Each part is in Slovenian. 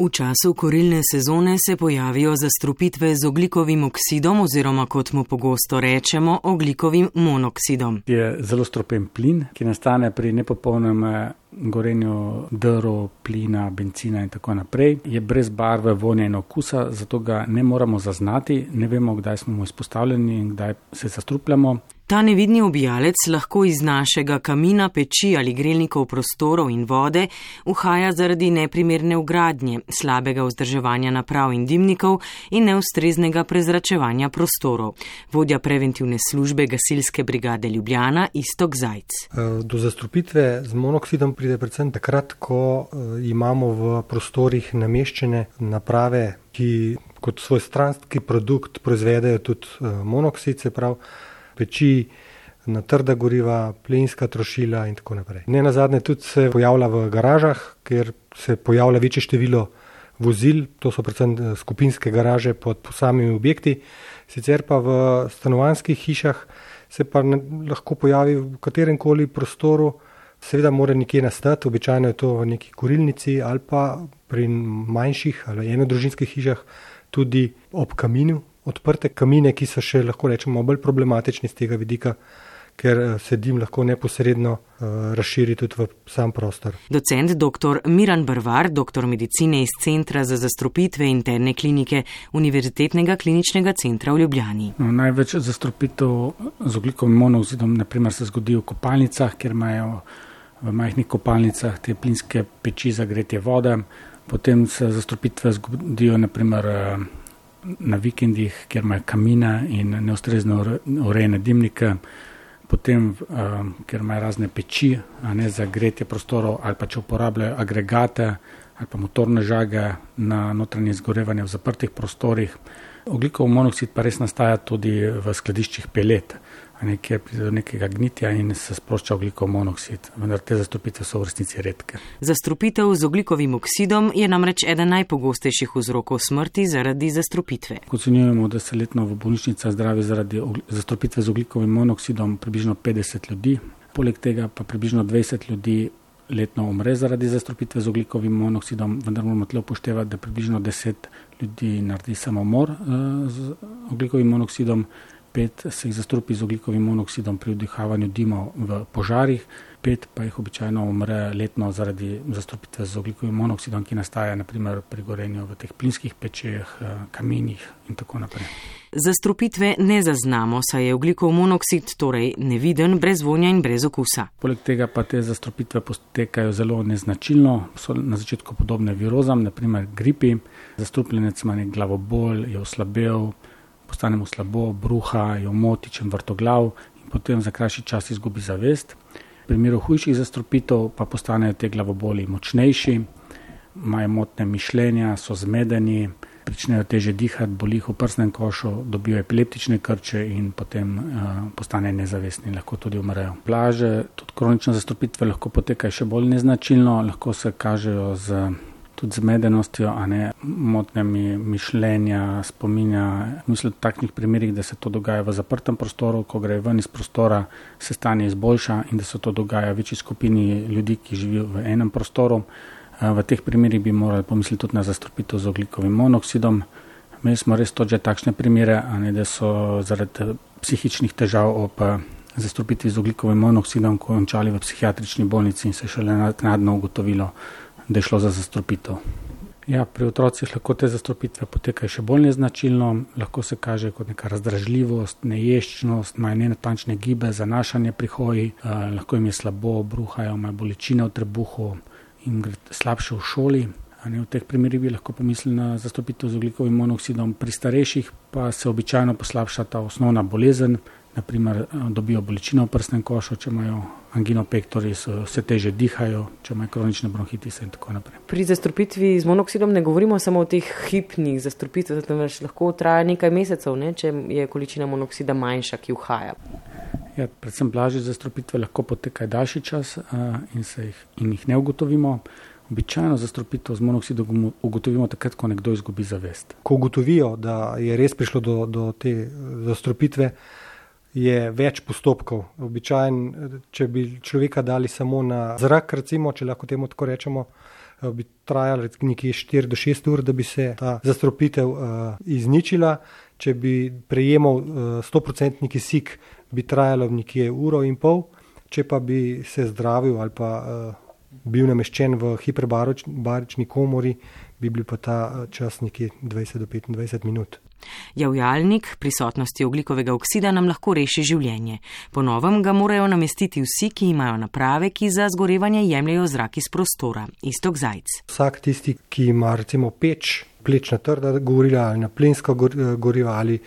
V času korilne sezone se pojavijo zastrupitve z oglikovim oksidom oziroma, kot mu pogosto rečemo, oglikovim monoksidom. Je zelo stropen plin, ki nastane pri nepopolnem eh, gorenju drv, plina, benzina in tako naprej. Je brez barve, vonja in okusa, zato ga ne moramo zaznati, ne vemo, kdaj smo mu izpostavljeni in kdaj se zastrupljamo. Ta nevidni obijalec lahko iz našega kamina, peči ali grelnikov prostorov in vode uhaja zaradi neprimerne ugradnje, slabega vzdrževanja naprav in dimnikov in neustreznega prezračevanja prostorov. Vodja preventivne službe gasilske brigade Ljubljana Istok Zajc. Eh, do zastrupitve z monoksidom pride predvsem takrat, ko eh, imamo v prostorih nameščene naprave, ki kot svoj stranski produkt proizvedejo tudi eh, monoksid, se pravi peči, na trda goriva, plinska trošila in tako naprej. Ne na zadnje tudi se pojavlja v garažah, ker se pojavlja večje število vozil, to so predvsem eh, skupinske garaže pod posamimi objekti, sicer pa v stanovanjskih hišah se pa ne, lahko pojavi v katerem koli prostoru, seveda mora nekje nastati, običajno je to v neki kurilnici ali pa pri manjših ali enodružinskih hišah tudi ob kaminu, odprte kamine, ki so še lahko rečemo bolj problematični z tega vidika, ker eh, se dim lahko neposredno uh, razširi tudi v sam prostor. Docent dr. Miran Brvar, doktor medicine iz Centra za zastrupitve interne klinike Univerzitetnega kliničnega centra v Ljubljani. No, največ zastrupitev z oglikovim monozidom naprimer, se zgodi v kopalnicah, ker imajo v majhnih kopalnicah te plinske peči za gretje vode. Potem se zastrupitve zgodijo naprimer na vikendih, kjer imajo kamine in neustrezno urejene dimnike, potem, um, ker imajo razne peči, ne za gretje prostorov, ali pa če uporabljajo agregate ali pa motorne žage na notranje izgorevanje v zaprtih prostorih. Oglikov monoksid pa res nastaja tudi v skladiščih pelet nekje pride do nekega gnitja in se sprošča oglikov monoksid, vendar te zastrupitve so v resnici redke. Zastrupitev z oglikovim oksidom je namreč eden najpogostejših vzrokov smrti zaradi zastrupitve. Ocenjujemo, da se letno v bolnišnicah zdravi zaradi zastrupitve z oglikovim monoksidom približno 50 ljudi, poleg tega pa približno 20 ljudi letno umre zaradi zastrupitve z oglikovim monoksidom, vendar moramo tle upoštevati, da približno 10 ljudi naredi samomor uh, z oglikovim monoksidom pet se jih zastrupi z oglikovim monoksidom pri vdihavanju dimov v požarih, pet pa jih običajno umre letno zaradi zastrupitve z oglikovim monoksidom, ki nastaja naprimer pri gorenju v teh plinskih pečeh, eh, kamenjih in tako naprej. Zastrupitve ne zaznamo, saj je oglikov monoksid torej neviden, brez vonja in brez okusa. Poleg tega pa te zastrupitve potekajo zelo neznačilno, so na začetku podobne virozam, naprimer gripi, zastrupljenec ima nek glavobol, je oslabel, postanemo slabo, bruha, jo motičen, vrtoglav in potem za krajši čas izgubi zavest. Primeru hujših zastrupitev pa postanejo te glavoboli močnejši, imajo motne mišljenja, so zmedeni, začnejo teže dihati, boli v prsnem košu, dobijo epileptične krče in potem uh, postanejo nezavestni in lahko tudi umrejo. Plaže, tudi kronične zastrupitve lahko potekajo še bolj neznačilno, lahko se kažejo z tudi zmedenostjo, a ne motnjami mišljenja, spominja. Mislim, v takšnih primerih, da se to dogaja v zaprtem prostoru, ko gre ven iz prostora, se stanje izboljša in da se to dogaja večji skupini ljudi, ki živijo v enem prostoru. V teh primerih bi morali pomisliti tudi na zastrupitev z oglikovim monoksidom. Mi smo res to že takšne primere, a ne da so zaradi psihičnih težav ob zastrupitvi z oglikovim monoksidom končali v psihiatrični bolnici in se šele naknadno ugotovilo, da je šlo za zastrupitev. Ja, pri otrocih lahko te zastrupitve potekajo še bolj neznačilno, lahko se kaže kot neka razdražljivost, neješčnost, imajo nenatančne gibe, zanašanje pri hoji, eh, lahko jim je slabo, bruhajo, imajo bolečine v trebuhu in gre slabše v šoli. Ne, v teh primerih bi lahko pomislili na zastrupitev z oglikovim monoksidom, pri starejših pa se običajno poslabša ta osnovna bolezen, naprimer eh, dobijo bolečino v prsnem košu, če imajo angino pektori, se teže dihajo, če imajo kronične bronhitise in tako naprej. Pri zastrupitvi z monoksidom ne govorimo samo o teh hipnih zastrupitvah, temveč lahko traja nekaj mesecev, ne, če je količina monoksida manjša, ki vhaja. Ja, predvsem blažje zastrupitve lahko potekajo daljši čas uh, in, jih, in jih ne ugotovimo. Običajno zastrupitev z monoksidom ugotovimo takrat, ko nekdo izgubi zavest. Ko ugotovijo, da je res prišlo do, do te zastrupitve, je več postopkov. Običajen, če bi človeka dali samo na zrak, recimo, če lahko temu tako rečemo, bi trajalo nekje 4 do 6 ur, da bi se ta zastropitev uh, izničila. Če bi prejemal uh, 100% kisik, bi trajalo nekje uro in pol, če pa bi se zdravil ali pa uh, bil nameščen v hiperbarični komori, bi bil pa ta čas nekje 20 do 25 minut. Javljalnik prisotnosti oglikovega oksida nam lahko reši življenje. Po novem ga morajo namestiti vsi, ki imajo naprave, ki za zgorevanje jemljajo zrak iz prostora. Istok zajc. Vsak tisti, ki ima recimo peč, plečna trda gorila ali na plinsko goriva ali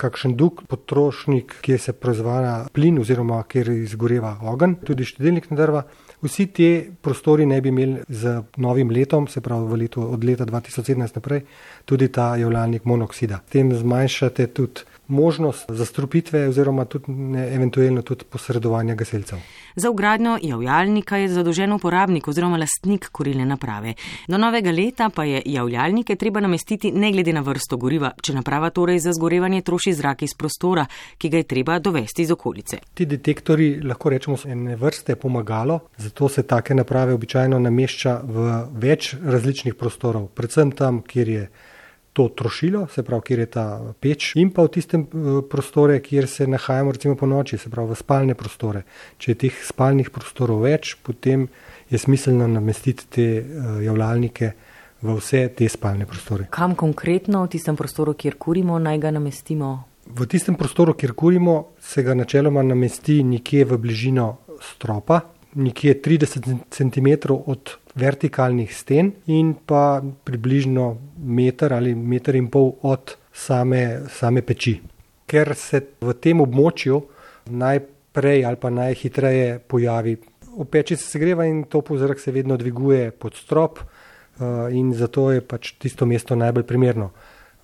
kakšen drug potrošnik, kjer se proizvaja plin oziroma kjer izgoreva ogen, tudi štedilnik na drva, Vsi ti prostori ne bi imeli z novim letom, se pravi letu, od leta 2017 naprej, tudi ta javljalnik monoksida. S tem zmanjšate tudi možnost zastrupitve oziroma tudi ne, eventualno tudi posredovanja gasilcev. Za ugradnjo javljalnika je zadolžen uporabnik oziroma lastnik kurilne naprave. Do novega leta pa je javljalnike treba namestiti ne glede na vrsto goriva, če naprava torej za zgorevanje troši zrak iz prostora, ki ga je treba dovesti iz okolice. Ti detektori lahko rečemo so ene vrste pomagalo, zato se take naprave običajno namešča v več različnih prostorov, predvsem tam, kjer je to trošilo, se pravi, kjer je ta peč, in pa v tistem eh, prostore, kjer se nahajamo, recimo po noči, se pravi v spalne prostore. Če je teh spalnih prostorov več, potem je smiselno namestiti te eh, javljalnike v vse te spalne prostore. Kam konkretno v tistem prostoru, kjer kurimo, naj ga namestimo? V tistem prostoru, kjer kurimo, se ga načeloma namesti nekje v bližino stropa, nekje 30 cm od vertikalnih sten in pa približno meter ali meter in pol od same, same peči. Ker se v tem območju najprej ali pa najhitreje pojavi. V peči se segreva in topov zrak se vedno dviguje pod strop eh, in zato je pač tisto mesto najbolj primerno.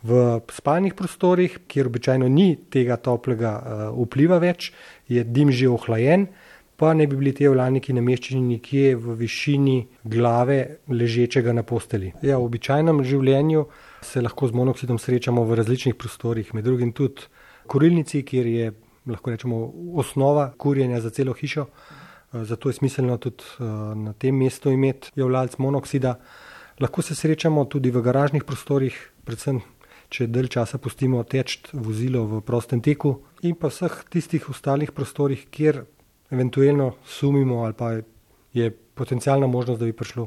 V spalnih prostorih, kjer običajno ni tega toplega eh, vpliva več, je dim že ohlajen, pa ne bi bili ti vlaniki nameščeni nekje v višini glave ležečega na posteli. Ja, v običajnem življenju se lahko z monoksidom srečamo v različnih prostorih, med drugim tudi kurilnici, kjer je lahko rečemo osnova kurjenja za celo hišo. Zato je smiselno tudi eh, na tem mestu imeti javljalc monoksida. Lahko se srečamo tudi v garažnih prostorih, predvsem če del časa pustimo teč vozilo v prostem teku in pa vseh tistih ostalih prostorih, kjer eventualno sumimo ali pa je potencijalna možnost, da bi prišlo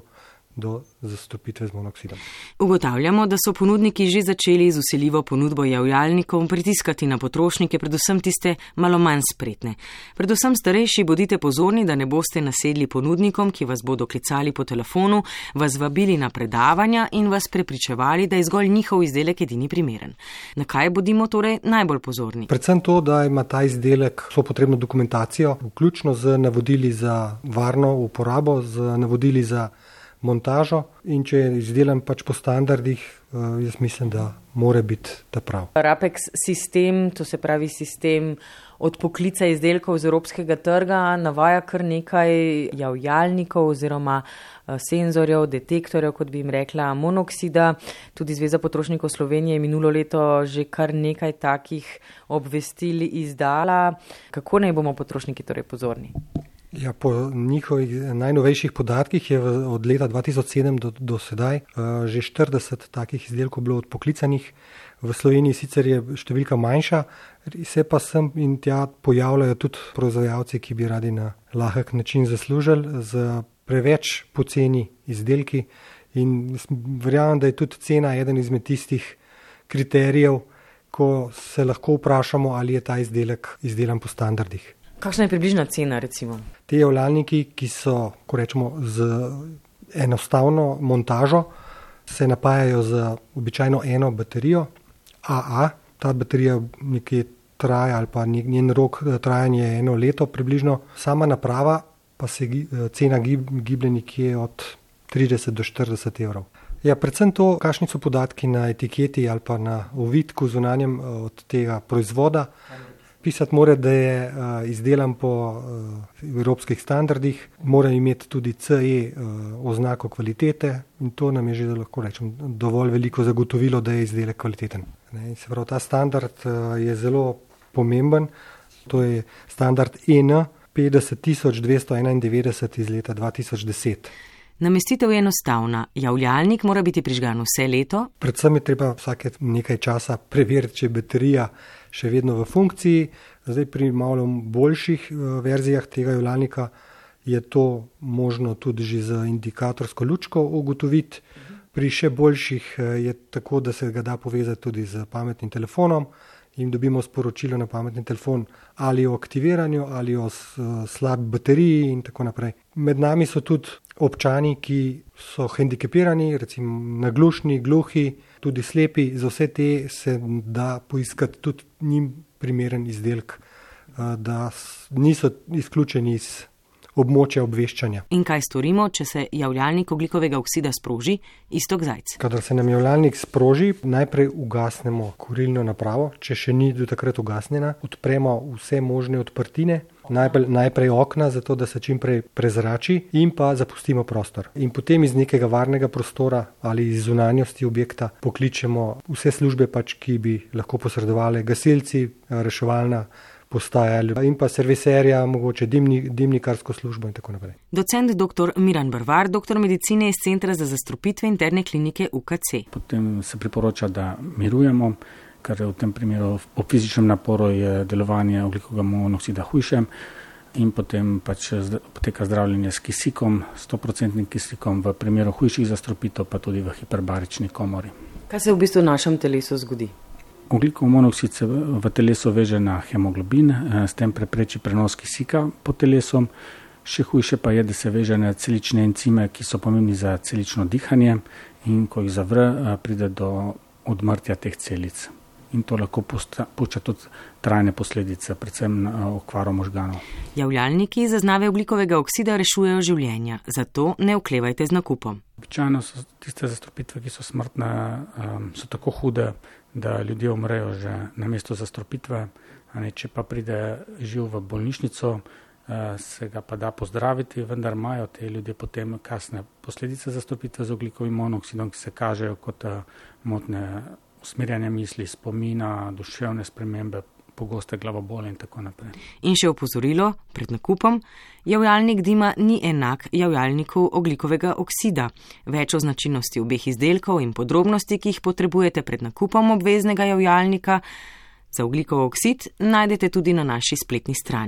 do zastopitve z monoksidom. Ugotavljamo, da so ponudniki že začeli z usiljivo ponudbo javljalnikov pritiskati na potrošnike, predvsem tiste malo manj spretne. Predvsem starejši bodite pozorni, da ne boste nasedli ponudnikom, ki vas bodo klicali po telefonu, vas vabili na predavanja in vas prepričevali, da je zgolj njihov izdelek edini primeren. Na kaj bodimo torej najbolj pozorni? Predvsem to, da ima ta izdelek so potrebno dokumentacijo, vključno z navodili za varno uporabo, z navodili za montažo in če je izdelan pač po standardih, eh, jaz mislim, da mora biti ta prav. Rapex sistem, to se pravi sistem odpoklica izdelkov z evropskega trga, navaja kar nekaj javljalnikov oziroma eh, senzorjev, detektorjev, kot bi jim rekla, monoksida. Tudi Zveza potrošnikov Slovenije je minulo leto že kar nekaj takih obvestili izdala. Kako naj bomo potrošniki torej pozorni? Ja, po njihovih najnovejših podatkih je od leta 2007 do, do sedaj uh, že 40 takih izdelkov bilo odpoklicanih. V Sloveniji sicer je številka manjša, se pa sem in tja pojavljajo tudi proizvajalci, ki bi radi na lahek način zaslužili z preveč poceni izdelki. In verjamem, da je tudi cena eden izmed tistih kriterijev, ko se lahko vprašamo, ali je ta izdelek izdelan po standardih. Kakšna je približna cena? Recimo? Te javljalniki, ki so, ko rečemo, z enostavno montažo, se napajajo z običajno eno baterijo AA. Ta baterija nekje traja, ali pa njen rok eh, trajanja je eno leto, približno. Sama naprava pa se eh, cena giblje nekje od 30 do 40 evrov. Ja, predvsem to, kakšni so podatki na etiketi ali pa na ovitku zunanjem eh, od tega proizvoda. Pisati mora, da je uh, izdelan po uh, evropskih standardih, mora imeti tudi CE uh, oznako kvalitete in to nam je že lahko rečem dovolj veliko zagotovilo, da je izdelek kvaliteten. Ne, se pravi, ta standard uh, je zelo pomemben, to je standard EN 50291 iz leta 2010. Namestitev je enostavna. Javljalnik mora biti prižgan vse leto. Predvsem je treba vsake nekaj časa preveriti, če je baterija še vedno v funkciji. Zdaj pri malo boljših eh, verzijah tega javljalnika je to možno tudi že z indikatorsko lučko ugotoviti. Pri še boljših eh, je tako, da se ga da povezati tudi z pametnim telefonom in dobimo sporočilo na pametni telefon ali o aktiviranju ali o slabi bateriji in tako naprej. Med nami so tudi občani, ki so hendikepirani, recimo naglušni, gluhi, tudi slepi. Za vse te se da poiskati tudi njim primeren izdelek, eh, da niso izključeni iz območja obveščanja. In kaj storimo, če se javljalnik oglikovega oksida sproži, istok zajc? Kadar se nam javljalnik sproži, najprej ugasnemo kurilno napravo, če še ni do takrat ugasnjena, odpremo vse možne odprtine. Najprej, najprej okna, zato da se čim prej prezrači, in pa zapustimo prostor. In potem iz nekega varnega prostora ali iz zunanjosti objekta pokličemo vse službe, pač, ki bi lahko posredovali, gasilci, reševalna postajali in pa serviserja, mogoče dimni, dimnikarsko službo in tako naprej. Docent dr. Miran Brvar, doktor medicine iz Centra za zastrupitve interne klinike UKC. Potem se priporoča, da mirujemo, ker v tem primeru ob fizičnem naporu je delovanje oglikovega monoksida hujše. In potem pač poteka zdravljenje s kisikom, 100% kisikom, v primeru hujših zastrupitev, pa tudi v hiperbarični komori. Kaj se v bistvu v našem telesu zgodi? Ogljikov monoksid se v telesu veže na hemoglobin, eh, s tem prepreči prenos kisika po telesu. Še hujše pa je, da se veže na celične encime, ki so pomembni za celično dihanje in ko jih zavre, eh, pride do odmrtja teh celic. In to lahko pušča tudi trajne posledice, predvsem na eh, okvaro možganov. Javljalniki zaznave oglikovega oksida rešujejo življenja, zato ne oklevajte z nakupom. Običajno so tiste zastrupitve, ki so smrtne, so tako hude, da ljudje umrejo že na mesto zastropitve. Ne, če pa pride živ v bolnišnico, eh, se ga pa da pozdraviti, vendar imajo te ljudje potem kasne posledice zastropitve z oglikovim monoksidom, ki se kažejo kot eh, motne usmerjanja misli, spomina, duševne spremembe, pogoste glavobole in tako naprej. In še opozorilo pred nakupom: javljalnik dima ni enak javljalniku oglikovega oksida. Več o značilnosti obeh izdelkov in podrobnosti, ki jih potrebujete pred nakupom obveznega javljalnika za oglikov oksid, najdete tudi na naši spletni strani.